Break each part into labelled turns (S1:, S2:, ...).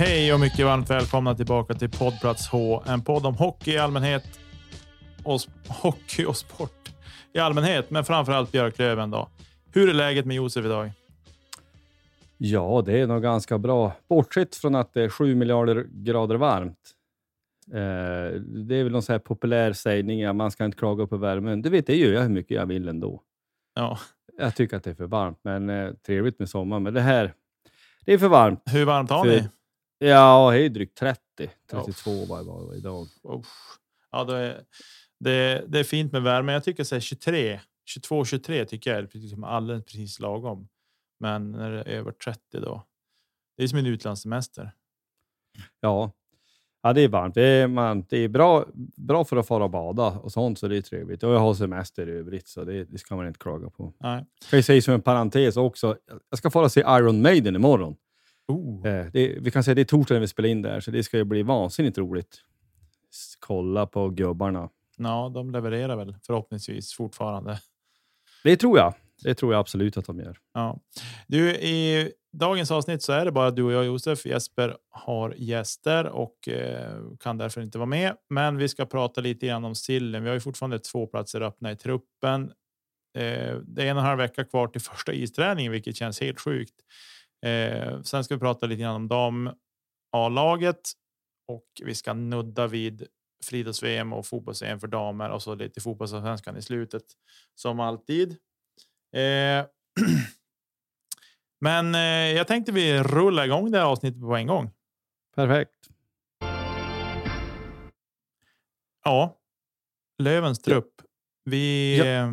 S1: Hej och mycket varmt välkomna tillbaka till poddplats H. En podd om hockey i allmänhet och hockey och sport i allmänhet, men framförallt Björklöven. Då. Hur är läget med Josef idag?
S2: Ja, det är nog ganska bra. Bortsett från att det är sju miljarder grader varmt. Eh, det är väl någon så här populär sägning, ja, man ska inte klaga på värmen. Du vet, det gör jag hur mycket jag vill ändå.
S1: Ja.
S2: Jag tycker att det är för varmt, men eh, trevligt med sommar. Men det här, det är för varmt.
S1: Hur varmt har
S2: För-
S1: ni?
S2: Ja, det är drygt 30. 32 var det var idag.
S1: Uff. Ja, då är, det, det är fint med värme. Jag tycker så här 23, 22, 23 tycker jag är precis, alldeles precis lagom. Men när det är över 30 då. Det är som en utlandssemester.
S2: Ja. ja, det är varmt. Det är, man, det är bra, bra för att fara och bada och sånt, så det är trevligt. Och jag har semester i övrigt, så det, det ska man inte klaga på.
S1: Nej.
S2: Kan jag säga som en parentes också. Jag ska fara och se Iron Maiden imorgon.
S1: Oh.
S2: Eh, det, vi kan säga det är torsdag när vi spelar in där, så det ska ju bli vansinnigt roligt. Kolla på gubbarna.
S1: Ja, de levererar väl förhoppningsvis fortfarande.
S2: Det tror jag. Det tror jag absolut att de gör.
S1: Ja. Du, i dagens avsnitt så är det bara du och jag Josef. Jesper har gäster och eh, kan därför inte vara med. Men vi ska prata lite grann om sillen. Vi har ju fortfarande två platser öppna i truppen. Eh, det är en och en halv vecka kvar till första isträningen, vilket känns helt sjukt. Eh, sen ska vi prata lite grann om dam A-laget och vi ska nudda vid friidrotts-VM och fotbolls-VM för damer och så lite fotbollsallsvenskan i slutet som alltid. Eh, Men eh, jag tänkte vi rullar igång det här avsnittet på en gång.
S2: Perfekt.
S1: Ja, Lövens trupp. Vi
S2: Ja.
S1: eh,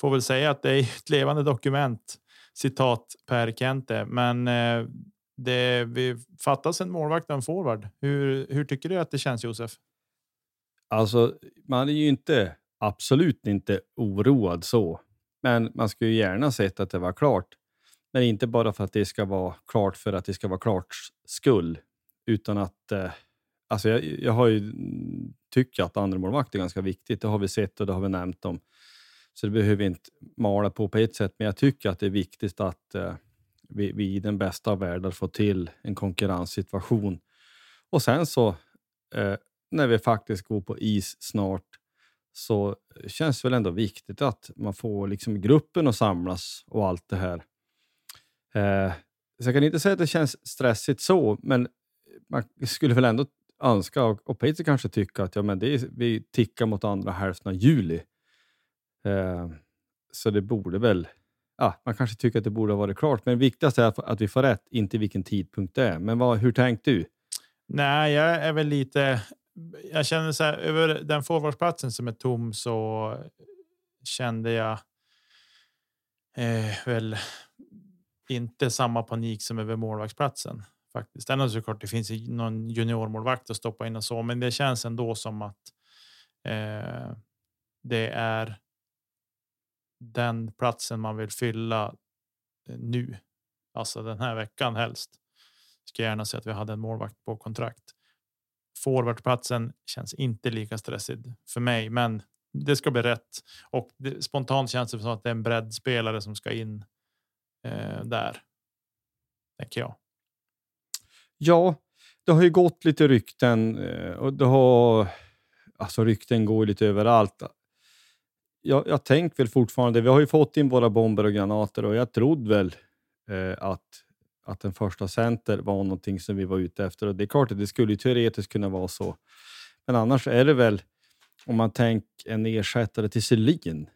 S1: får väl säga att det är ett levande dokument. Citat Per Kente, men eh, det vi fattas en målvakt och en forward. Hur, hur tycker du att det känns Josef?
S2: Alltså, man är ju inte absolut inte oroad så. Men man skulle ju gärna sett att det var klart. Men inte bara för att det ska vara klart för att det ska vara klart skull. Utan att... Eh, alltså jag, jag har ju tyckt tycker att andra målvakt är ganska viktigt. Det har vi sett och det har vi nämnt om. Så det behöver vi inte mala på på ett sätt. Men jag tycker att det är viktigt att eh, vi, vi i den bästa av världar får till en konkurrenssituation. Och sen så eh, när vi faktiskt går på is snart så känns det väl ändå viktigt att man får liksom gruppen att samlas och allt det här. Eh, så jag kan inte säga att det känns stressigt så, men man skulle väl ändå önska och, och Peter kanske tycka att ja, men det är, vi tickar mot andra hälften av juli. Eh, så det borde väl, ja, man kanske tycker att det borde ha varit klart, men viktigast är att, vi får rätt, inte vilken tidpunkt det är. Men vad, hur tänkte du?
S1: Nej, jag är väl lite. Jag känner så här över den forwardsplatsen som är tom så kände jag eh, väl inte samma panik som över målvaktsplatsen faktiskt. Ändå såklart det finns någon juniormålvakt att stoppa in och så, men det känns ändå som att eh, det är den platsen man vill fylla eh, nu, alltså den här veckan helst. Ska gärna se att vi hade en målvakt på kontrakt. Forwardplatsen känns inte lika stressig för mig, men det ska bli rätt och det, spontant känns det som att det är en breddspelare som ska in eh, där. Tänker jag.
S2: Ja, det har ju gått lite rykten eh, och det har alltså rykten går lite överallt. Jag, jag tänker väl fortfarande, vi har ju fått in våra bomber och granater och jag trodde väl eh, att, att en första center var någonting som vi var ute efter och det är klart att det skulle teoretiskt kunna vara så. Men annars är det väl om man tänker en ersättare till Selin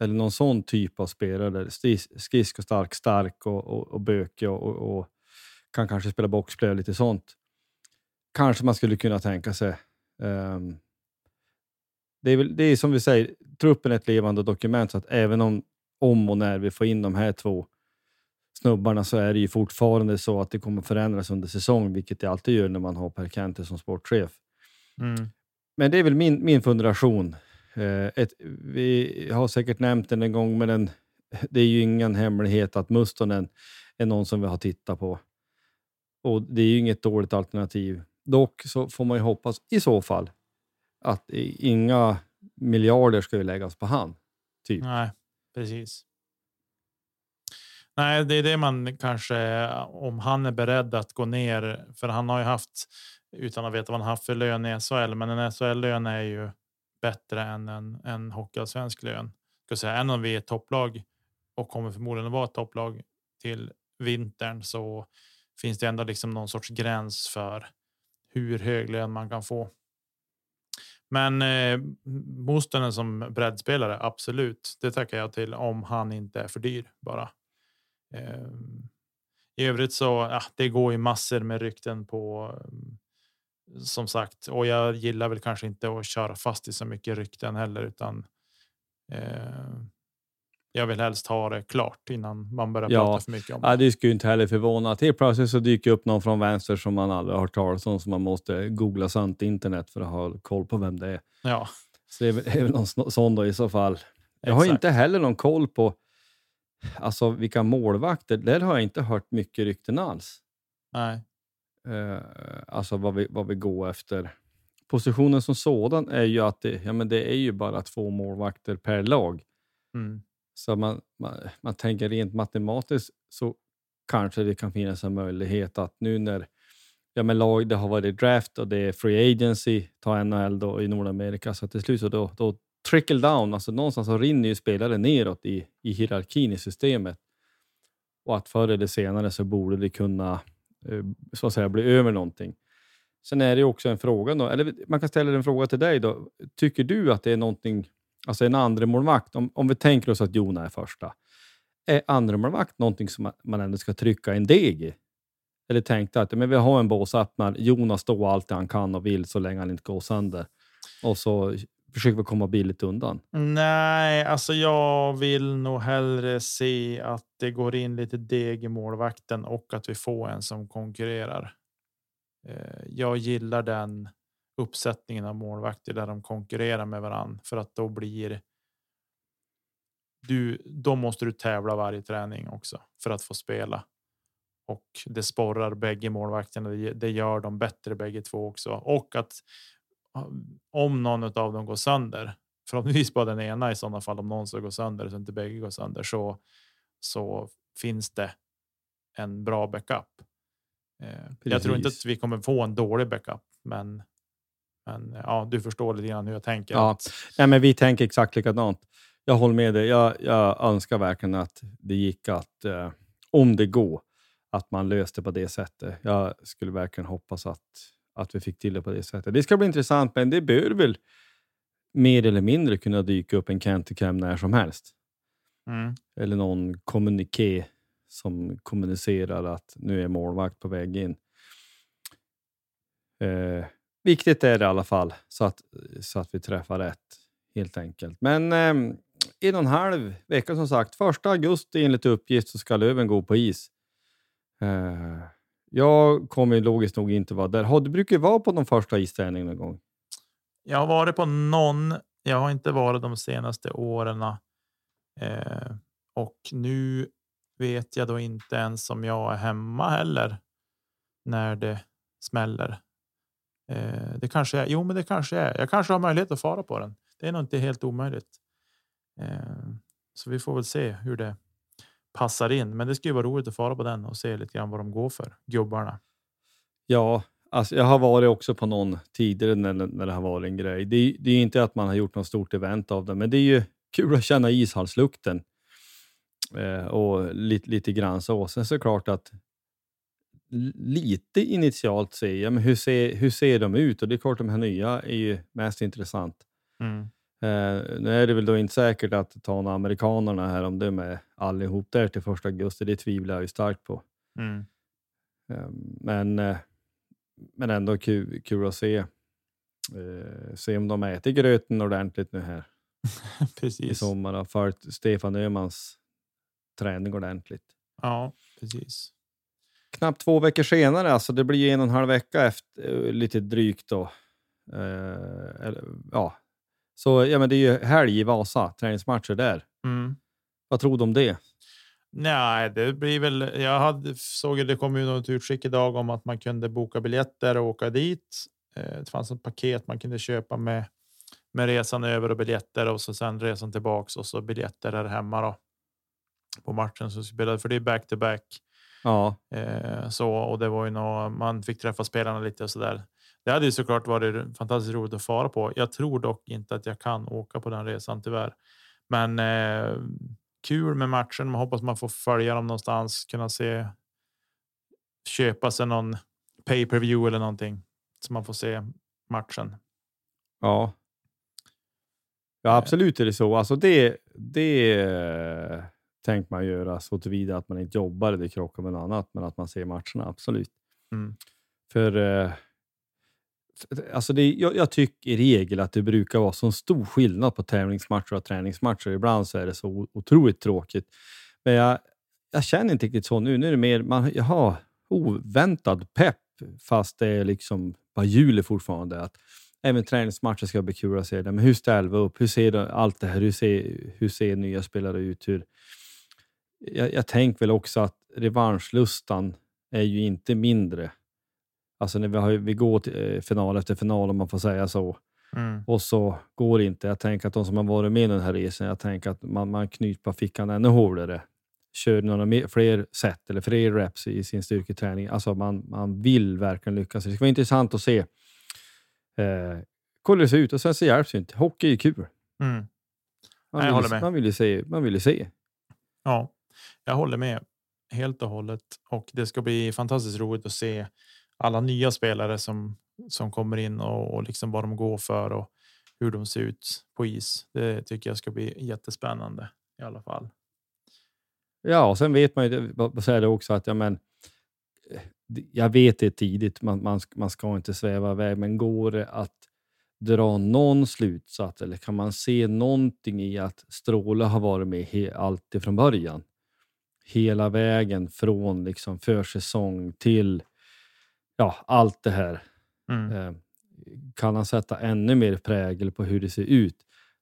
S2: eller någon sån typ av spelare, skridskostark, stark och, och, och bökig och, och, och, kan kanske spela boxplay och lite sånt. Kanske man skulle kunna tänka sig. Um, det, är väl, det är som vi säger, truppen är ett levande dokument så att även om, om och när vi får in de här två snubbarna så är det ju fortfarande så att det kommer förändras under säsong, vilket det alltid gör när man har Per Kente som sportchef. Mm. Men det är väl min, min fundation. Eh, ett, vi har säkert nämnt den en gång, men den, det är ju ingen hemlighet att Mustonen är någon som vi har tittat på. Och det är ju inget dåligt alternativ. Dock så får man ju hoppas i så fall att inga miljarder ska ju läggas på han. Typ.
S1: Nej, precis. Nej, det är det man kanske om han är beredd att gå ner, för han har ju haft utan att veta vad han haft för lön i SHL, men en SHL lön är ju bättre än en, en hockeyallsvensk lön. Ska säga, även om vi är ett topplag och kommer förmodligen att vara ett topplag till vintern så finns det ändå liksom någon sorts gräns för hur hög lön man kan få. Men eh, Mostonen som breddspelare, absolut. Det tackar jag till om han inte är för dyr bara. Eh, I övrigt så ja, det går ju massor med rykten på eh, som sagt, och jag gillar väl kanske inte att köra fast i så mycket rykten heller, utan eh, jag vill helst ha det klart innan man börjar ja, prata för mycket om
S2: det. Ja, det skulle inte heller förvåna. Helt plötsligt så dyker upp någon från vänster som man aldrig har hört talas om, som man måste googla sant internet för att ha koll på vem det är.
S1: Ja.
S2: Så det är väl, någon sån då i så fall. Jag har inte heller någon koll på alltså, vilka målvakter. Där har jag inte hört mycket rykten alls.
S1: Nej.
S2: Uh, alltså vad vi, vad vi går efter. Positionen som sådan är ju att det, ja, men det är ju bara två målvakter per lag.
S1: Mm.
S2: Så man, man, man tänker rent matematiskt så kanske det kan finnas en möjlighet att nu när ja, men lag, det har varit draft och det är free agency, ta NHL då i Nordamerika, så till slut så då, då trickle down, alltså någonstans så rinner ju spelare neråt i, i hierarkin i systemet. Och att förr eller senare så borde det kunna eh, så att säga bli över någonting. Sen är det också en fråga, då, eller man kan ställa en fråga till dig. då. Tycker du att det är någonting Alltså en andra målvakt om, om vi tänker oss att Jona är första. Är andra målvakt någonting som man ändå ska trycka en deg i? Eller tänkte att men vi har en båsöppnare, Jonas står allt han kan och vill så länge han inte går sönder. Och så försöker vi komma billigt undan.
S1: Nej, alltså jag vill nog hellre se att det går in lite deg i målvakten och att vi får en som konkurrerar. Eh, jag gillar den uppsättningen av målvakter där de konkurrerar med varann för att då blir. Du, då måste du tävla varje träning också för att få spela. Och det sporrar bägge målvakterna. Det gör de bättre bägge två också. Och att om någon av dem går sönder, förhoppningsvis bara den ena i sådana fall, om någon ska gå sönder så inte bägge går sönder så så finns det en bra backup. Eh, jag tror inte att vi kommer få en dålig backup, men men ja, du förstår lite grann hur jag tänker.
S2: Ja, Nej, men vi tänker exakt likadant. Jag håller med dig. Jag, jag önskar verkligen att det gick att, eh, om det går, att man löste på det sättet. Jag skulle verkligen hoppas att, att vi fick till det på det sättet. Det ska bli intressant, men det bör väl mer eller mindre kunna dyka upp en Kenticam när som helst.
S1: Mm.
S2: Eller någon kommuniké som kommunicerar att nu är målvakt på väg in. Eh, viktigt är det i alla fall så att, så att vi träffar rätt helt enkelt. Men eh, en och en halv vecka som sagt. Första augusti enligt uppgift så ska Löven gå på is. Eh, jag kommer logiskt nog inte vara där. Har du brukar vara på de första isträningen någon gång?
S1: Jag har varit på någon. Jag har inte varit de senaste åren. Eh, och nu vet jag då inte ens om jag är hemma heller när det smäller. Eh, det kanske är. Jo, men det kanske är. Jag kanske har möjlighet att fara på den. Det är nog inte helt omöjligt. Eh, så vi får väl se hur det passar in. Men det skulle vara roligt att fara på den och se lite grann vad de går för gubbarna.
S2: Ja, alltså jag har varit också på någon tidigare när, när det har varit en grej. Det, det är inte att man har gjort något stort event av det, men det är ju kul att känna ishallslukten eh, och lite, lite grann så. Sen så är det klart att lite initialt se ja, men hur, ser, hur ser de ut? Och det är klart, de här nya är ju mest intressant. Mm. Eh, nu är det väl då inte säkert att ta amerikanerna här, om de är allihop där till första augusti. Det tvivlar jag ju starkt på. Mm. Eh, men, eh, men ändå kul, kul att se. Eh, se om de äter gröten ordentligt nu här
S1: precis.
S2: i sommar och följt Stefan Öhmans träning ordentligt.
S1: Ja, precis
S2: knappt två veckor senare, alltså det blir en och en halv vecka efter, eh, lite drygt då. Eh, eller, ja. Så ja, men det är ju helg i Vasa, träningsmatcher där. Mm. Vad tror du om det?
S1: Nej, det blir väl. Jag hade, såg att det kom ju något utskick idag om att man kunde boka biljetter och åka dit. Eh, det fanns ett paket man kunde köpa med med resan över och biljetter och så sen resan tillbaks och så biljetter här hemma då på matchen som spelade för det är back to back.
S2: Ja.
S1: Eh, så och det var ju nog man fick träffa spelarna lite och så där. Det hade ju såklart varit fantastiskt roligt att fara på. Jag tror dock inte att jag kan åka på den resan tyvärr. Men eh, kul med matchen. Man hoppas man får följa dem någonstans, kunna se. Köpa sig någon pay per view eller någonting så man får se matchen.
S2: Ja. Ja, eh. absolut är det så. Alltså det, det tänker man göra så tillvida att man inte jobbar eller krockar med något annat, men att man ser matcherna, absolut. Mm. För eh, alltså det, jag, jag, tycker i regel att det brukar vara så stor skillnad på tävlingsmatcher och träningsmatcher. Ibland så är det så otroligt tråkigt. Men jag, jag känner inte riktigt så nu. Nu är det mer, man, jag har oväntad pepp, fast det är liksom bara juli fortfarande. Att även träningsmatcher ska bli kul att se. Men hur ställer vi upp? Hur ser allt det här? Hur ser, hur ser nya spelare ut? Hur, jag, jag tänker väl också att revanschlustan är ju inte mindre. Alltså när vi, har, vi går till eh, final efter final om man får säga så. Mm. Och så går det inte. Jag tänker att de som har varit med i den här resan, jag tänker att man, man knyter på fickan ännu hårdare. Kör några mer, fler set eller fler reps i sin styrketräning. Alltså man, man vill verkligen lyckas. Det ska vara intressant att se eh, hur det ser ut och sen så hjälps det inte. Hockey är kul.
S1: Mm.
S2: Man, vill, man vill ju se. Man vill se.
S1: Ja. Jag håller med helt och hållet och det ska bli fantastiskt roligt att se alla nya spelare som som kommer in och, och liksom vad de går för och hur de ser ut på is. Det tycker jag ska bli jättespännande i alla fall.
S2: Ja, och sen vet man ju vad säger det också att ja, men. Eh, jag vet det tidigt, man, man, man ska inte sväva iväg, men går det att dra någon slutsats eller kan man se någonting i att Stråle har varit med alltid från början? Hela vägen från liksom försäsong till ja, allt det här. Mm. Eh, kan han sätta ännu mer prägel på hur det ser ut?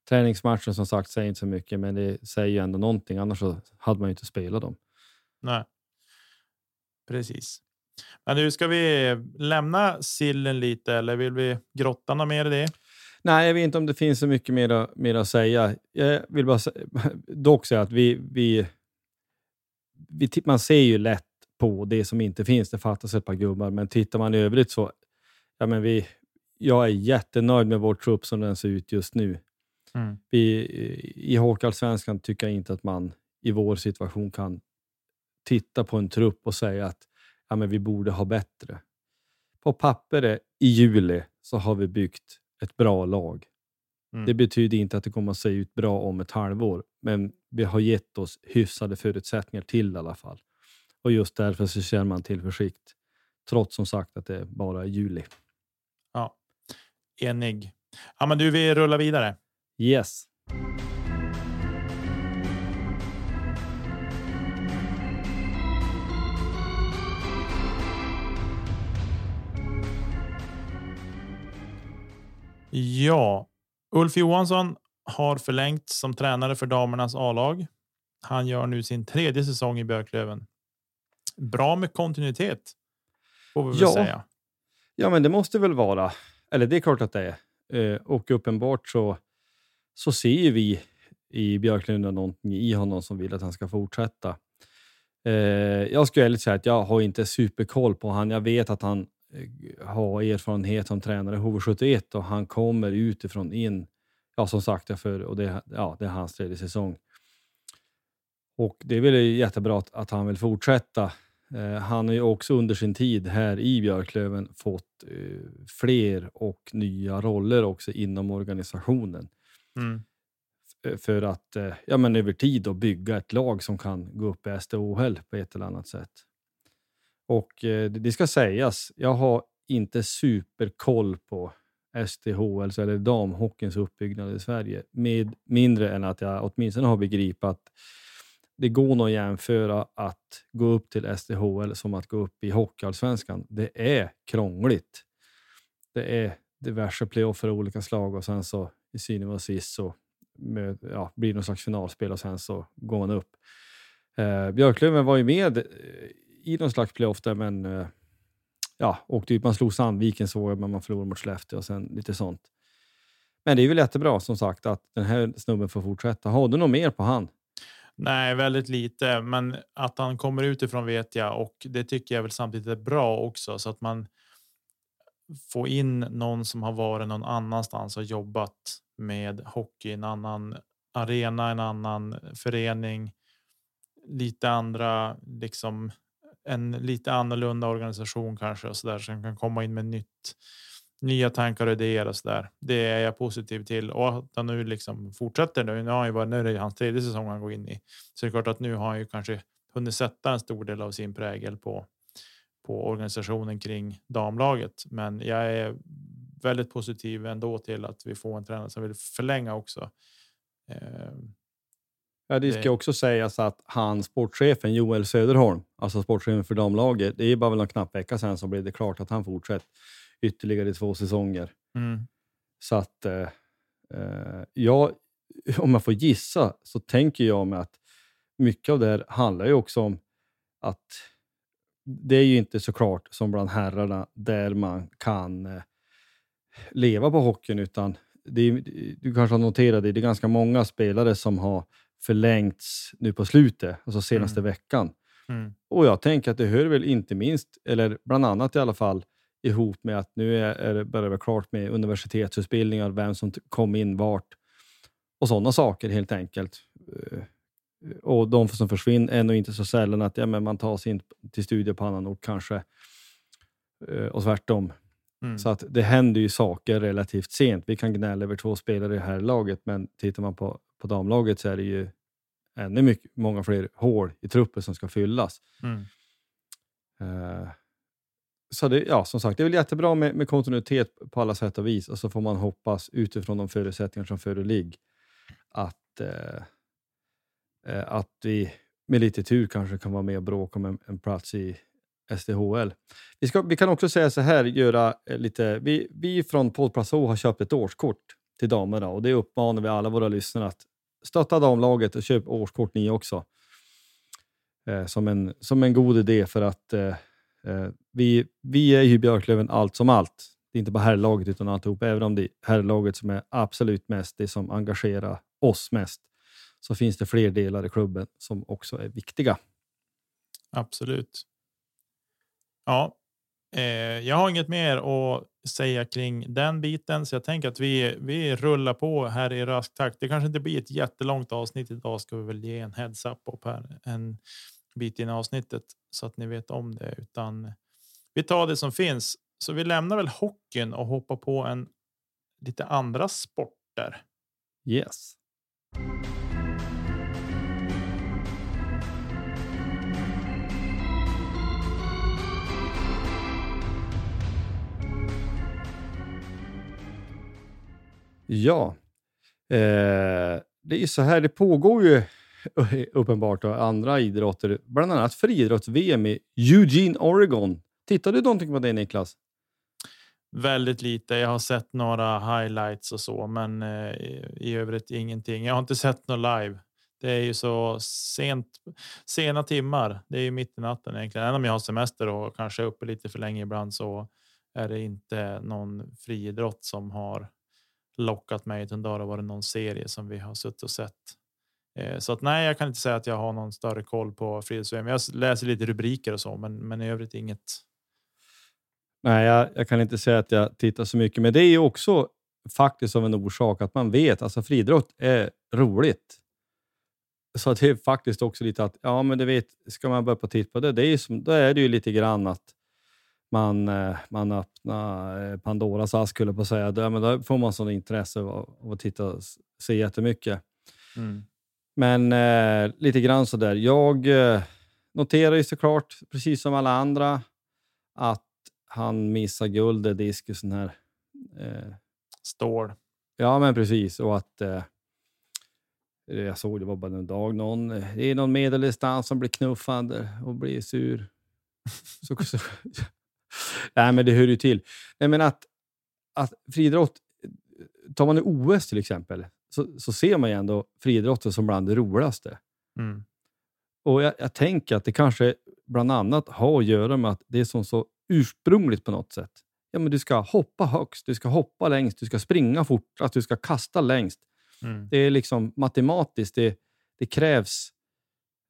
S2: Träningsmatchen som sagt säger inte så mycket, men det säger ju ändå någonting. Annars så hade man ju inte spelat dem.
S1: Nej, precis. Men nu ska vi lämna sillen lite eller vill vi grotta något mer i det?
S2: Nej, jag vet inte om det finns så mycket mer, mer att säga. Jag vill bara dock säga att vi, vi man ser ju lätt på det som inte finns. Det fattas ett par gubbar, men tittar man i övrigt så, ja men vi, jag är jättenöjd med vår trupp som den ser ut just nu. Mm. Vi, I Hockeyallsvenskan tycker jag inte att man i vår situation kan titta på en trupp och säga att ja, men vi borde ha bättre. På pappret i juli så har vi byggt ett bra lag. Mm. Det betyder inte att det kommer att se ut bra om ett halvår, men vi har gett oss hyfsade förutsättningar till i alla fall. Och just därför så känner man tillförsikt, trots som sagt att det bara är juli.
S1: Ja, enig. Ja, men du, vi rullar vidare.
S2: Yes.
S1: Ja, Ulf Johansson har förlängt som tränare för damernas A-lag. Han gör nu sin tredje säsong i Björklöven. Bra med kontinuitet. Får vi väl
S2: Ja.
S1: säga.
S2: Ja, men det måste väl vara. Eller det är klart att det är. Eh, och uppenbart så, så ser ju vi i Björklund någonting i honom som vill att han ska fortsätta. Eh, jag ska ärligt säga att jag har inte superkoll på han. Jag vet att han eh, har erfarenhet som tränare i HV71 och han kommer utifrån in. Ja, som sagt, för, och det, ja, det är hans tredje säsong. Och det är väl jättebra att, att han vill fortsätta. Eh, han har ju också under sin tid här i Björklöven fått eh, fler och nya roller också inom organisationen.
S1: Mm.
S2: För att eh, ja, men över tid då bygga ett lag som kan gå upp i SDHL på ett eller annat sätt. Och eh, det ska sägas, jag har inte superkoll på SDHL eller damhockeyns uppbyggnad i Sverige. Med mindre än att jag åtminstone har begripit att det går nog att jämföra att gå upp till SDHL som att gå upp i Hockeyallsvenskan. Det är krångligt. Det är diverse playoffer av olika slag och sen så i synnerhet och sist så med, ja, blir det någon slags finalspel och sen så går man upp. Eh, Björklöven var ju med eh, i någon slags playoff där, men eh, ja, åkte typ ut. Man slog Sandviken så men man förlorade mot Skellefteå och sen lite sånt. Men det är väl jättebra som sagt att den här snubben får fortsätta. Har du något mer på han?
S1: Nej, väldigt lite, men att han kommer utifrån vet jag och det tycker jag väl samtidigt är bra också så att man får in någon som har varit någon annanstans och jobbat med hockey, en annan arena, en annan förening, lite andra, liksom en lite annorlunda organisation kanske och så där som kan komma in med nytt, nya tankar och idéer och så där. Det är jag positiv till och att han nu liksom fortsätter nu. Nu har han ju varit, nu är det hans tredje säsong han går in i, så det är klart att nu har han ju kanske hunnit sätta en stor del av sin prägel på på organisationen kring damlaget. Men jag är väldigt positiv ändå till att vi får en tränare som vill förlänga också. Ehm,
S2: Ja, det ska också sägas att han, sportchefen Joel Söderholm, alltså sportchefen för damlaget, det är bara väl en knapp vecka sedan som blev det klart att han fortsätter ytterligare två säsonger.
S1: mm,
S2: Så att eh, eh, jag, om jag får gissa så tänker jag mig att mycket av det här handlar ju också om att det är ju inte så klart som bland herrarna där man kan eh, leva på hockeyn utan det är, du kanske har noterat det, det är ganska många spelare som har förlängts nu på slutet, alltså senaste
S1: Mm.
S2: veckan.
S1: mm,
S2: Och jag tänker att det hör väl inte minst, eller bland annat i alla fall, ihop med att nu är, är det börjar vara klart med universitetsutbildningar, vem som kom in vart och sådana saker helt enkelt. Eh, Och de som försvinner är nog inte så sällan att ja, men man tar sig in till studier på annan ort kanske. Eh, Och tvärtom.
S1: mm.
S2: Så att det händer ju saker relativt sent. Vi kan gnälla över två spelare i det här laget, men tittar man på, på damlaget så är det ju ännu mycket, många fler hål i truppen som ska fyllas.
S1: Mm.
S2: Eh, så det, ja, som sagt, det är väl jättebra med, med kontinuitet på alla sätt och vis och så får man hoppas utifrån de förutsättningar som föreligger att, eh, att vi med lite tur kanske kan vara med och bråka om en, en plats i SDHL. Vi, ska, vi kan också säga så här, göra lite, vi, vi från Poddplats H har köpt ett årskort till damerna och det uppmanar vi alla våra lyssnare att stötta damlaget och köp årskort ni också. Eh, som, en, som en god idé för att eh, eh, vi, vi är ju Björklöven allt som allt. Det är inte bara herrlaget utan alltihop. Även om det är herrlaget som är absolut mest, det som engagerar oss mest, så finns det fler delar i klubben som också är viktiga.
S1: Absolut. Ja, Eh, jag har inget mer att säga kring den biten, så jag tänker att vi, vi rullar på här i rask takt. Det kanske inte blir ett jättelångt avsnitt idag. Ska vi väl ge en heads up upp här en bit in i avsnittet så att ni vet om det, utan vi tar det som finns. Så vi lämnar väl hockeyn och hoppar på en lite andra sporter.
S2: Yes. Ja, eh, det är ju så här, det pågår ju uppenbart då, andra idrotter, bland annat friidrotts-VM i Eugene, Oregon. Tittade du någonting på det Niklas?
S1: Väldigt lite. Jag har sett några highlights och så, men eh, i övrigt ingenting. Jag har inte sett något live. Det är ju så sent, sena timmar. Det är ju mitt i natten egentligen. Även om jag har semester och kanske är uppe lite för länge ibland så är det inte någon friidrott som har lockat mig, utan det har varit någon serie som vi har suttit och sett. Eh, så att nej, jag kan inte säga att jag har någon större koll på friidrotts-VM. Jag läser lite rubriker och så, men, men i övrigt inget.
S2: Nej, jag, jag, kan inte säga att jag tittar så mycket, men det är ju också faktiskt av en orsak att man vet att alltså, friidrott är roligt. Så att det är faktiskt också lite att, ja men du vet, ska man börja på titta på det, det är som, då är det ju lite grann att man, eh, man öppnar eh, Pandoras ask, skulle på säga. Då, men då får man sån intresse av, att titta och se jättemycket. Mm. Men eh, lite grann sådär. Jag eh, noterar ju såklart, precis som alla andra, att han missar guld i diskusen här.
S1: Eh, Stål.
S2: Ja, men precis. Och att eh, jag såg det var bara en dag. Någon, det är någon medeldistans som blir knuffad och blir sur. så, så, Nej, men det hör ju till. Nej, men att, att friidrott, tar man OS till exempel, så, så ser man ju ändå friidrotten som bland det roligaste. Mm. Och jag, jag, tänker att det kanske bland annat har att göra med att det är som så ursprungligt på något sätt. Ja, men du ska hoppa högst, du ska hoppa längst, du ska springa fortast, du ska kasta längst. Mm. Det är liksom matematiskt, det, det krävs...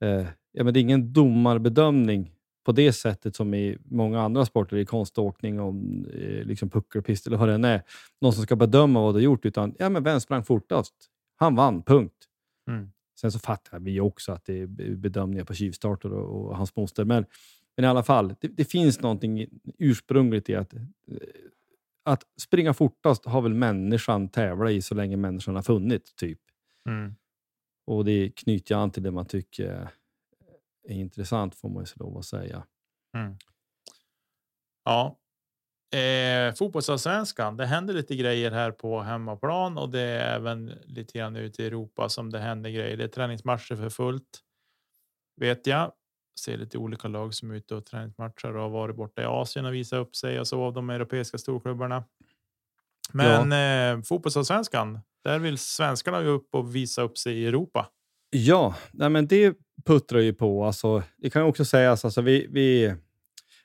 S2: Eh, ja, men det är ingen domarbedömning på det sättet som i många andra sporter, i konståkning och eh, liksom puckelpist eller vad det än är. Någon som ska bedöma vad du har gjort, utan ja, men vem sprang fortast? Han vann, punkt. Mm. Sen så fattar vi också att det är bedömningar på tjuvstarter och, och hans moster, men, men i alla fall, det, det, finns någonting ursprungligt i att, eh, att springa fortast har väl människan tävlat i så länge människan har funnits, typ. Mm. Och det knyter an till det man tycker är intressant får man ju lov att säga. Mm.
S1: Ja. Eh, fotbollsallsvenskan. Det händer lite grejer här på hemmaplan och det är även lite grann ute i Europa som det händer grejer. Det är träningsmatcher för fullt. Vet jag. Ser lite olika lag som är ute och träningsmatcher och har varit borta i Asien och visat upp sig och så av de europeiska storklubbarna. Men ja. eh, fotbollsallsvenskan, där vill svenskarna upp och visa upp sig i Europa.
S2: Ja, nej men det puttrar ju på. Alltså, det kan också sägas, alltså, vi, vi,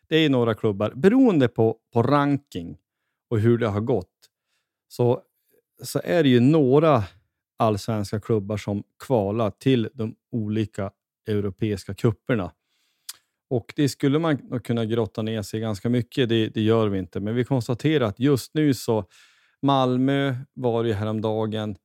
S2: det är några klubbar, beroende på, på ranking och hur det har gått, så, så är det ju några allsvenska klubbar som kvalar till de olika europeiska kupperna. Och Det skulle man kunna grotta ner sig ganska mycket, det, det gör vi inte. Men vi konstaterar att just nu så Malmö var ju häromdagen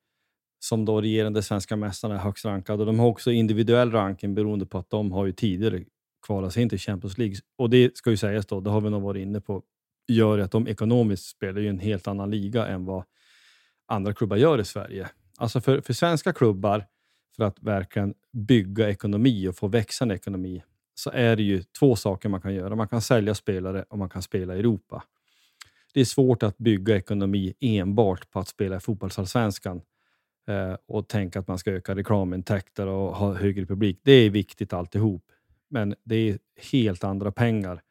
S2: som då regerande svenska mästarna är högst rankade. De har också individuell ranking beroende på att de har ju tidigare kvalat sig in till Champions League. Och det ska ju sägas då, det har vi nog varit inne på, gör att de ekonomiskt spelar ju en helt annan liga än vad andra klubbar gör i Sverige. Alltså för, för svenska klubbar, för att verkligen bygga ekonomi och få växande ekonomi, så är det ju två saker man kan göra. Man kan sälja spelare och man kan spela i Europa. Det är svårt att bygga ekonomi enbart på att spela i fotbollsallsvenskan eh, och tänka att man ska öka reklamintäkter och ha högre publik. Det är viktigt alltihop, men det är helt andra pengar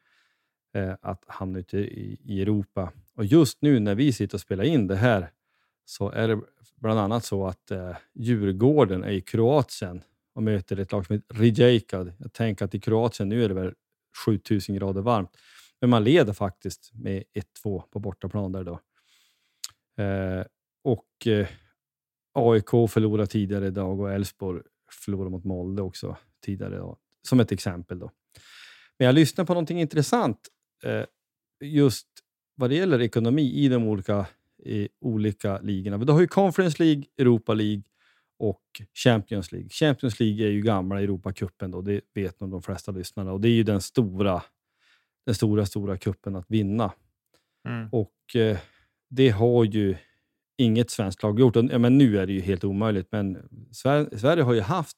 S2: eh, att hamna ute i, i Europa. Och just nu när vi sitter och spelar in det här så är det bland annat så att eh, Djurgården är i Kroatien och möter ett lag som heter Rijeka. Jag tänker att i Kroatien nu är det väl 7000 grader varmt, men man leder faktiskt med 1-2 på bortaplan där då. Eh, och eh, AIK förlorade tidigare idag och Elfsborg förlorade mot Molde också tidigare idag, som ett exempel. Då. Men jag lyssnade på någonting intressant eh, just vad det gäller ekonomi i de olika, i olika ligorna. Du har ju Conference League, Europa League och Champions League. Champions League är ju gamla Europacupen, då, det vet nog de flesta lyssnarna. Och det är ju den stora, den stora, stora kuppen att vinna. Mm. Och eh, det har ju inget svenskt lag gjort. Ja, men nu är det ju helt omöjligt, men Sverige, Sverige har ju haft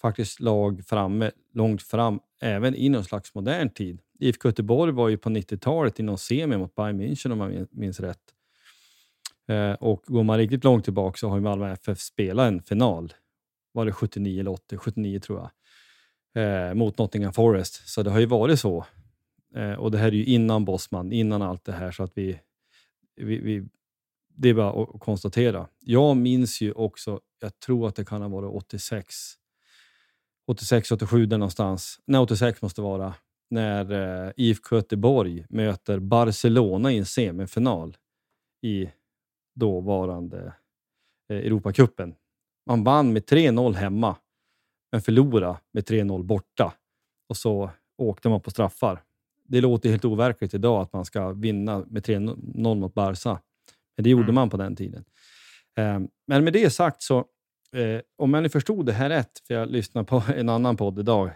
S2: faktiskt lag framme, långt fram, även i någon slags modern tid. IFK Göteborg var ju på 90-talet i någon semi mot Bayern München om man minns rätt. Eh, och går man riktigt långt tillbaka så har ju Malmö FF spelat en final. Var det 79 eller 80? 79 tror jag. Eh, mot Nottingham Forest. Så det har ju varit så. Eh, och det här är ju innan Bosman, innan allt det här. Så att vi vi, vi, det är bara att konstatera. Jag minns ju också, jag tror att det kan ha varit 86, 86, 87 där någonstans. Nej, 86 måste det vara. När eh, IFK Göteborg möter Barcelona i en semifinal i dåvarande eh, Europacupen. Man vann med 3-0 hemma, men förlorade med 3-0 borta. Och så åkte man på straffar. Det låter helt overkligt idag att man ska vinna med 3-0 mot Barca. Men det gjorde
S1: Mm.
S2: man på den tiden. Eh, men med det sagt så, eh, om jag nu förstod det här rätt, för jag lyssnade på en annan podd idag,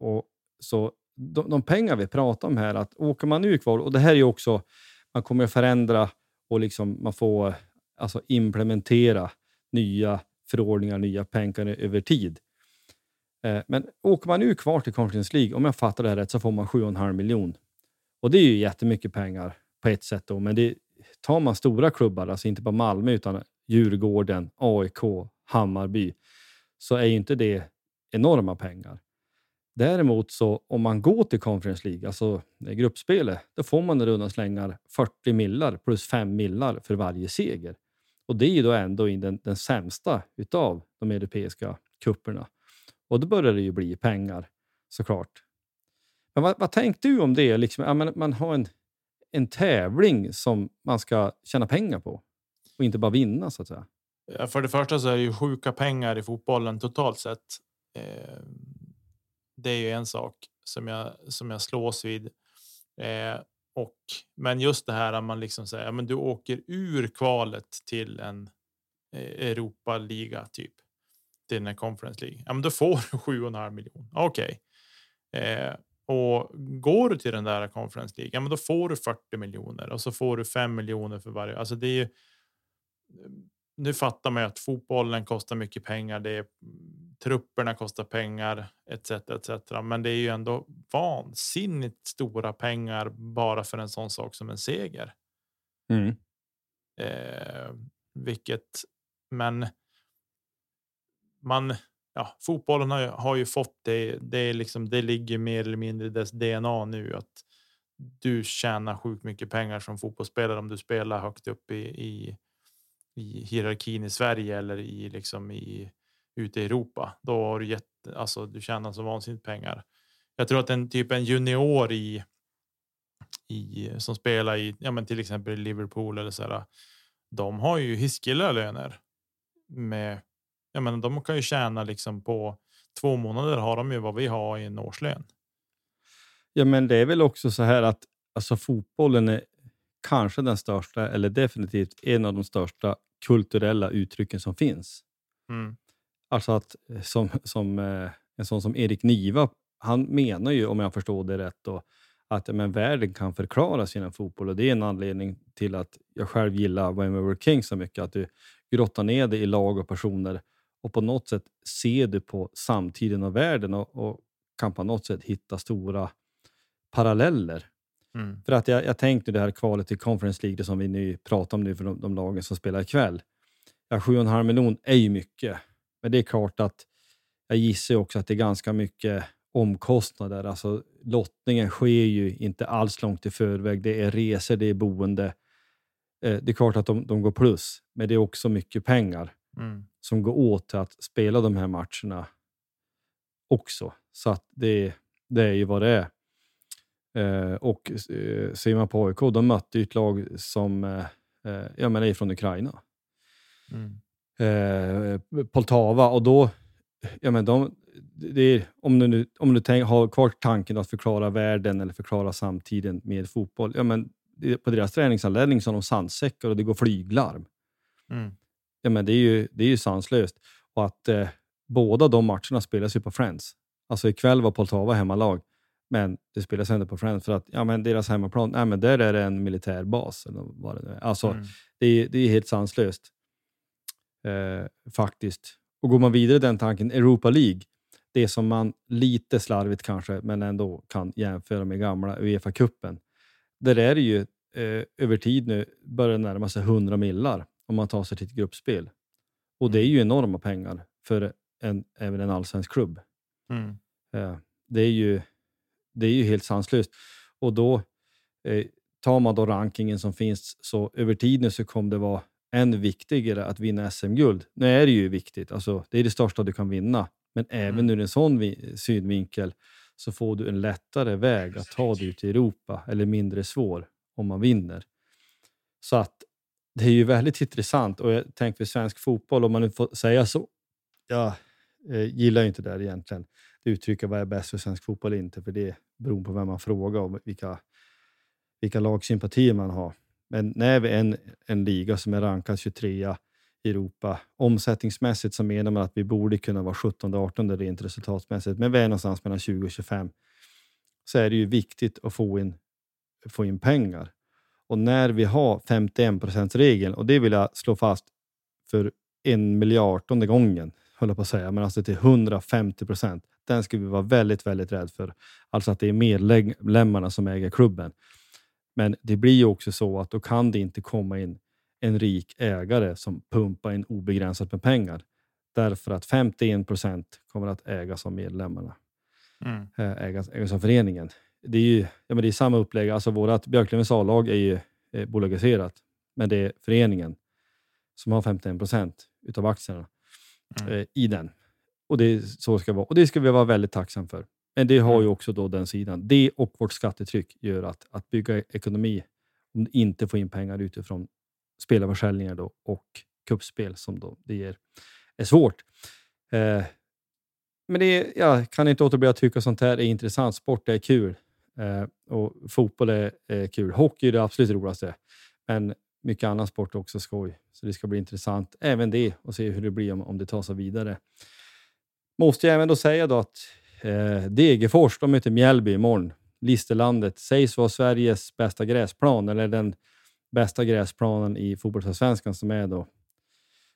S2: och så de, de pengar vi pratar om här, att åker man ur kval, och det här är ju också, man kommer att förändra och liksom man får alltså implementera nya förordningar, nya pengar över tid. Eh, Men åker man ur kvar till Conference League, om jag fattar det här rätt, så får man 7,5 miljon. Och det är ju jättemycket pengar på ett sätt då, men det, tar man stora klubbar, alltså inte bara Malmö utan Djurgården, AIK, Hammarby, så är ju inte det enorma pengar. Däremot så om man går till Conference League, alltså gruppspelet, då får man i runda slängar 40 millar plus 5 millar för varje seger. Och det är ju då ändå den, den sämsta utav de europeiska kupperna. Och då börjar det ju bli pengar såklart. Men vad, vad tänkte du om det? Liksom, ja, man har en, en tävling som man ska tjäna pengar på och inte bara vinna så att säga.
S1: Ja, För det första så är det ju sjuka pengar i fotbollen totalt sett. Eh, det är ju en sak som jag som jag slås vid. Eh, och men just det här att man liksom säger, ja, men du åker ur kvalet till en eh, Europa liga typ till den här Conference League. Ja, men då får du 7,5 miljoner. Okej. Eh, och går du till den där Conference League, ja, men då får du 40 miljoner och så får du 5 miljoner för varje. Alltså det är ju. Nu fattar man ju att fotbollen kostar mycket pengar. Det är trupperna kostar pengar etc. etc. Men det är ju ändå vansinnigt stora pengar bara för en sån sak som en seger. Eh, vilket, men. Man, ja, fotbollen har ju, har ju fått det. Det är liksom, det ligger mer eller mindre i dess DNA nu att du tjänar sjukt mycket pengar som fotbollsspelare om du spelar högt upp i, i, i hierarkin i Sverige eller i liksom i ute i Europa. Då har du gett, alltså du tjänar så vansinnigt pengar. Jag tror att en typ en junior i i som spelar i ja, men till exempel Liverpool eller så här. De har ju hiskeliga löner med. Jag menar, de kan ju tjäna liksom på två månader har de ju vad vi har i en årslön.
S2: Ja, men det är väl också så här att alltså, fotbollen är kanske den största, eller definitivt en av de största kulturella uttrycken som finns.
S1: Mm.
S2: Alltså att eh, som, som eh, en sån som Erik Niva, han menar ju, om jag förstår det rätt, då, att men, världen kan förklaras genom fotboll och det är en anledning till att jag själv gillar When We Were King så mycket. Att du grottar ner dig i lag och personer och på något sätt ser du på samtiden och världen och, och kan på något sätt hitta stora paralleller.
S1: Mm.
S2: För att jag, jag tänkte det här kvalet till Conference League, det som vi nu pratar om nu för de, de lagen som spelar ikväll. Ja, 7,5 miljoner är ju mycket, men det är klart att jag gissar också att det är ganska mycket omkostnader. Alltså, lottningen sker ju inte alls långt i förväg. Det är resor, det är boende. Eh, det är klart att de, de går plus, men det är också mycket pengar
S1: Mm.
S2: Som går åt till att spela de här matcherna också. Så att det, det är ju vad det är. Eh, och eh, ser man på AIK, de mötte ju ett lag som eh, eh, jag menar, är från Ukraina.
S1: Mm.
S2: Eh, Poltava och då, ja men de, är, om du, nu, om du tänk, har kvar tanken att förklara världen eller förklara samtiden med fotboll, ja men på deras träningsanläggning så har de sandsäckar och det går flyglarm.
S1: Mm.
S2: Ja, men det är ju, det är ju sanslöst. Och att eh, båda de matcherna spelas ju på Friends. Alltså ikväll var Poltava hemmalag, men det spelas ändå på Friends för att ja, men deras hemmaplan, nej, men där är det en militärbas. Eller vad det nu är. Alltså,
S1: Mm.
S2: det, är, det är helt sanslöst. Eh, faktiskt. Och går man vidare i den tanken, Europa League, det som man lite slarvigt kanske, men ändå kan jämföra med gamla Uefa-cupen. Där är det ju eh, över tid nu börjar närma sig 100 millar om man tar sig till ett gruppspel. Och det är ju enorma pengar för en, även en allsvensk klubb.
S1: Mm.
S2: Eh, det, är ju, det är ju helt sanslöst. Och då, eh, tar man då rankingen som finns så över tiden så kommer det vara än viktigare att vinna SM-guld. Nu är det ju viktigt, alltså, det är det största du kan vinna. Men även
S1: Mm.
S2: ur en sån vi- synvinkel så får du en lättare väg att ta dig ut i Europa, eller mindre svår om man vinner. Så att det är ju väldigt intressant och jag tänker för svensk fotboll, om man nu får säga så. Jag eh, gillar ju inte det egentligen. Det uttrycker vad är bäst för svensk fotboll inte, för det beror på vem man frågar och vilka, vilka lagsympatier man har. Men när vi är en, en liga som är rankad 23 i Europa, omsättningsmässigt så menar man att vi borde kunna vara 17-18 rent resultatmässigt, men vi är någonstans mellan 20 och 25. Så är det ju viktigt att få in, få in pengar. Och när vi har 51% regeln och det vill jag slå fast för en miljardtonde gången, höll jag på att säga, men alltså till 150 procent. Den ska vi vara väldigt, väldigt rädd för. Alltså att det är medlemmarna som äger klubben. Men det blir ju också så att då kan det inte komma in en rik ägare som pumpar in obegränsat med pengar. Därför att 51 procent kommer att ägas av medlemmarna
S1: Mm.
S2: eh, ägas, ägas av föreningen. Det är ju ja, men det är samma upplägg. Alltså vårt Björklövens A-lag är ju eh, bolagiserat, men det är föreningen som har 51 procent utav aktierna
S1: Mm.
S2: eh, i den. Och det, så ska det vara. och det ska vi vara väldigt tacksam för. Men det har ju också då den sidan. Det och vårt skattetryck gör att, att bygga ekonomi, om du inte får in pengar utifrån spelarförsäljningar då, och kuppspel som då det ger, är svårt. Eh, men det jag kan inte låta bli att tycka sånt här är intressant. Sport är kul Eh, och fotboll är, är kul. Hockey är det absolut roligaste, men mycket annan sport är också skoj. Så det ska bli intressant även det och se hur det blir om, om det tar sig vidare. Måste jag även då säga då att eh, Degerfors, de möter Mjällby imorgon. Listerlandet sägs vara Sveriges bästa gräsplan eller den bästa gräsplanen i fotbollsallsvenskan som är då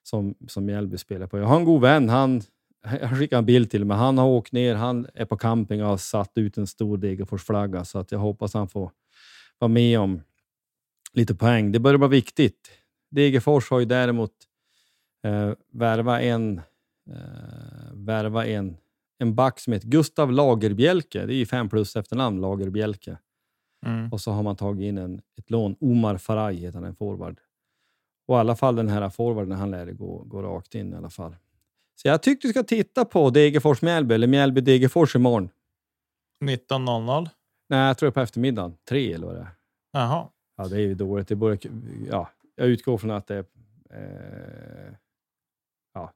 S2: som, som Mjällby spelar på. Jag har en god vän, han jag skickade en bild till mig. Han har åkt ner, han är på camping och har satt ut en stor Degerfors-flagga så att jag hoppas han får vara med om lite poäng. Det börjar vara viktigt. Degerfors har ju däremot eh, värva en, eh, värva en, en back som heter Gustav Lagerbjälke. Det är ju fem plus efternamn, Lagerbjälke.
S1: Mm.
S2: Och så har man tagit in en, ett lån. Omar Faraj heter han, en forward. Och i alla fall den här forwarden, han lär gå, gå rakt in i alla fall. Så jag tyckte du ska titta på Degerfors-Mjällby, eller Mjällby-Degerfors imorgon.
S1: 19.00.
S2: Nej, jag tror det är på eftermiddagen. Tre eller vad det är.
S1: Jaha.
S2: Ja, det är ju dåligt. Det borde, ja, jag utgår från att det är... Eh, ja.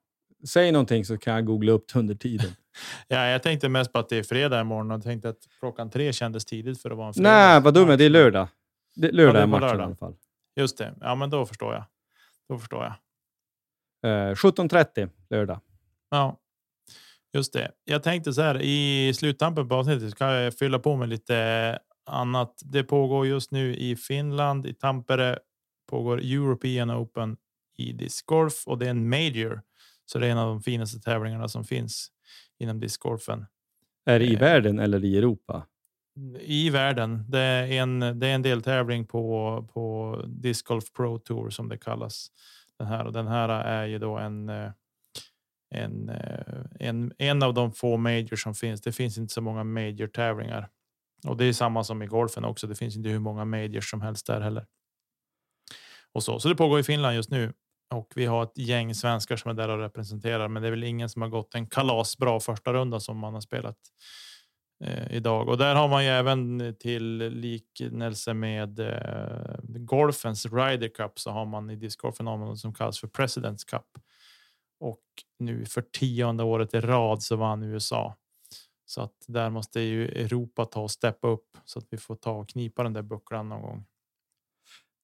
S2: Säg någonting så kan jag googla upp det under tiden.
S1: Ja, jag tänkte mest på att det är fredag imorgon och tänkte att klockan tre kändes tidigt för att vara en fredag.
S2: Nej, vad dum jag är. Det är lördag. Det, lördag
S1: Ja, är
S2: är matchen i
S1: lördag.
S2: alla fall.
S1: Just det. Ja, men då förstår jag. Då förstår jag.
S2: Eh, 17.30 lördag.
S1: Ja, just det. Jag tänkte så här i sluttampen på avsnittet ska jag fylla på med lite annat. Det pågår just nu i Finland, i Tampere pågår European Open i discgolf och det är en major. Så det är en av de finaste tävlingarna som finns inom discgolfen
S2: Är det i
S1: Eh.
S2: världen eller i Europa?
S1: i världen. Det är en, det är en deltävling på, på Disc Golf Pro Tour som det kallas. Den här och den här är ju då en eh, en, eh, en, en av de få majors som finns. Det finns inte så många major tävlingar och det är samma som i golfen också. Det finns inte hur många majors som helst där heller. Och så, så det pågår i Finland just nu och vi har ett gäng svenskar som är där och representerar. Men det är väl ingen som har gått en kalasbra första runda som man har spelat eh, idag. Och där har man ju även till liknelse med eh, golfens Ryder Cup så har man i discgolfen något som kallas för Presidents Cup. Och nu för tionde året i rad så vann USA. Så att där måste ju Europa ta och steppa upp så att vi får ta och knipa den där bucklan någon gång.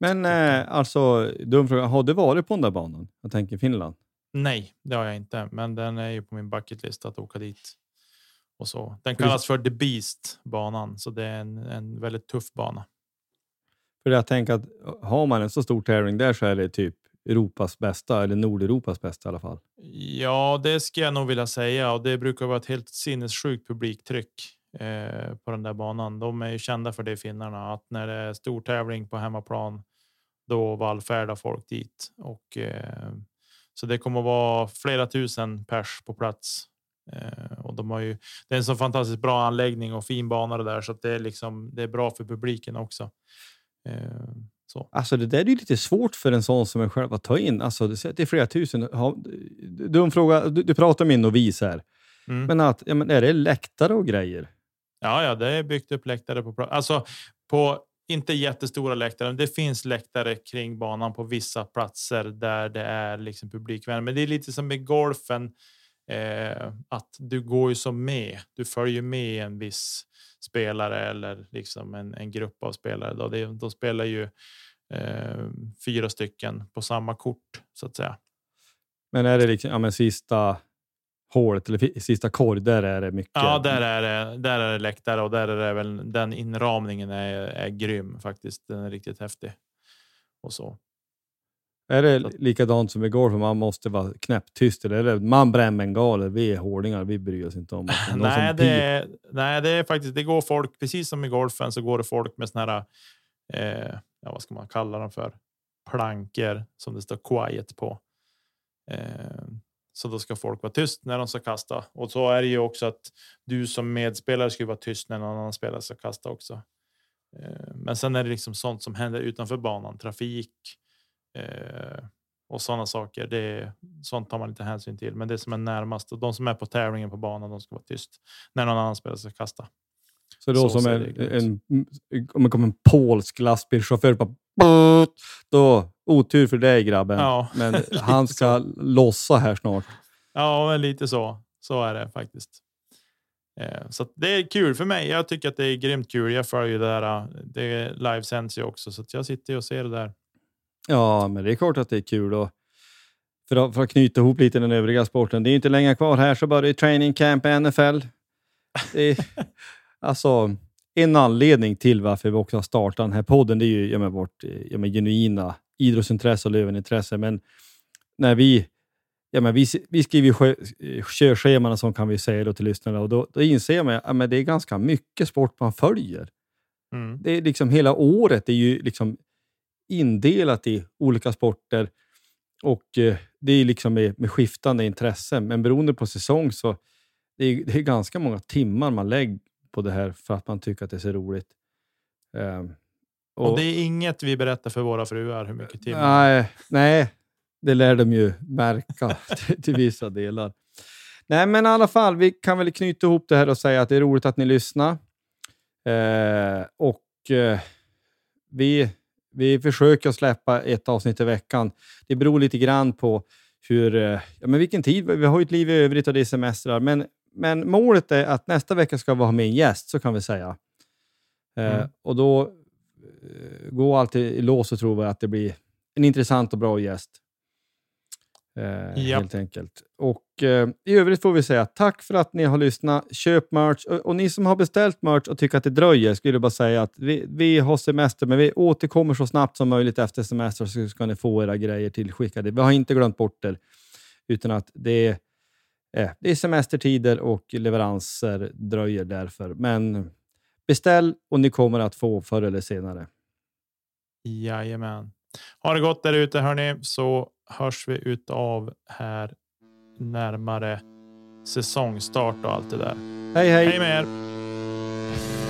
S2: Men eh, alltså, dum fråga. Har du varit på den där banan? Jag tänker Finland.
S1: Nej, det har jag inte, men den är ju på min bucketlist att åka dit. Och så. Den kallas för The Beast banan, så det är en, en väldigt tuff bana.
S2: För jag tänker att har man en så stor tävling där så är det typ Europas bästa, eller Nordeuropas bästa i alla fall.
S1: Ja, det ska jag nog vilja säga och det brukar vara ett helt sinnessjukt publiktryck eh, på den där banan. De är ju kända för det finnarna att när det är stor tävling på hemmaplan, då vallfärdar folk dit och eh, så det kommer att vara flera tusen pers på plats. Eh, och de har ju. Det är en så fantastiskt bra anläggning och fin bana det där så att det är liksom. Det är bra för publiken också. Eh, så.
S2: Alltså det där är ju lite svårt för en sån som en själv att ta in. Alltså det är flera tusen. Du, fråga, du, du pratar med en novis här. Mm. Men, att, ja, men är det läktare och grejer?
S1: Ja, ja, det är byggt upp läktare på alltså på inte jättestora läktare. Det finns läktare kring banan på vissa platser där det är liksom publikvänligt. Men det är lite som med golfen. Eh, att du går ju som med. Du följer med en viss spelare eller liksom en, en grupp av spelare. Då. Det, de spelar ju eh, fyra stycken på samma kort så att säga.
S2: Men är det liksom ja, men sista hålet eller sista korg, där är det mycket.
S1: Ja, där är det. Där är det läktare och där är det väl den inramningen är, är grym faktiskt. Den är riktigt häftig och så.
S2: Är det likadant som igår för man måste vara knäpptyst eller man bränner bengaler? Vi är hårdingar. Vi bryr oss inte om
S1: det. nej, det är, nej, det är faktiskt. Det går folk precis som i golfen så går det folk med såna här. Eh, ja, vad ska man kalla dem för? Plankor som det står quiet på. Eh, så då ska folk vara tyst när de ska kasta. Och så är det ju också att du som medspelare ska vara tyst när någon annan spelare ska kasta också. Eh, men sen är det liksom sånt som händer utanför banan, trafik eh, och sådana saker. Det sånt tar man inte hänsyn till, men det som är närmast och de som är på tävlingen på banan, de ska vara tyst när någon annan spelare ska kasta.
S2: Så då så som en, en, om det kommer en polsk lastbilschaufför på då otur för dig grabben. Ja, men han ska lossa här snart.
S1: Ja, men lite så. Så är det faktiskt. Eh, så det är kul för mig. Jag tycker att det är grymt kul. Jag följer det där. Det livesänds ju också, så jag sitter och ser det där.
S2: Ja, men det är klart att det är kul. Och för, att, för att knyta ihop lite den övriga sporten. Det är inte länge kvar här så börjar training camp i NFL. Det är, alltså, en anledning till varför vi också har startat den här podden, det är ju ja, med vårt ja, med genuina idrottsintresse och lövenintresse. Men när vi, ja, men vi, vi skriver körscheman som kan vi säga då till lyssnarna och då, då inser man att det är ganska mycket sport man följer. Mm. Det är liksom hela året är ju liksom indelat i olika sporter och eh, det är liksom med, med skiftande intressen. Men beroende på säsong så det är det är ganska många timmar man lägger på det här för att man tycker att det är så roligt.
S1: Um, och, och, det är inget vi berättar för våra fruar hur mycket timmar?
S2: Nej, nej det lär de ju märka till, till vissa delar. Nej, men i alla fall, vi kan väl knyta ihop det här och säga att det är roligt att ni lyssnar. Eh, och eh, vi, vi försöker släppa ett avsnitt i veckan. Det beror lite grann på hur, eh, ja, men vilken tid. Vi har ju ett liv i övrigt och det är semestrar, men men målet är att nästa vecka ska vi ha med en gäst, så kan vi säga. Eh, mm. och då eh, går alltid i lås och tror vi att det blir en intressant och bra gäst. Eh, yep. Helt enkelt. Och eh, I övrigt får vi säga tack för att ni har lyssnat. Köp merch. Och, och, ni som har beställt merch och tycker att det dröjer, skulle jag bara säga att vi, vi har semester, men vi återkommer så snabbt som möjligt efter semester så ska ni få era grejer tillskickade. Vi har inte glömt bort er, utan att det Eh, det är semestertider och leveranser dröjer därför. Men beställ och ni kommer att få förr eller senare.
S1: Jajamän. Ha det gott där ute hörni, så hörs vi ut av här närmare säsongstart och allt det där.
S2: Hej hej!
S1: Hej med er!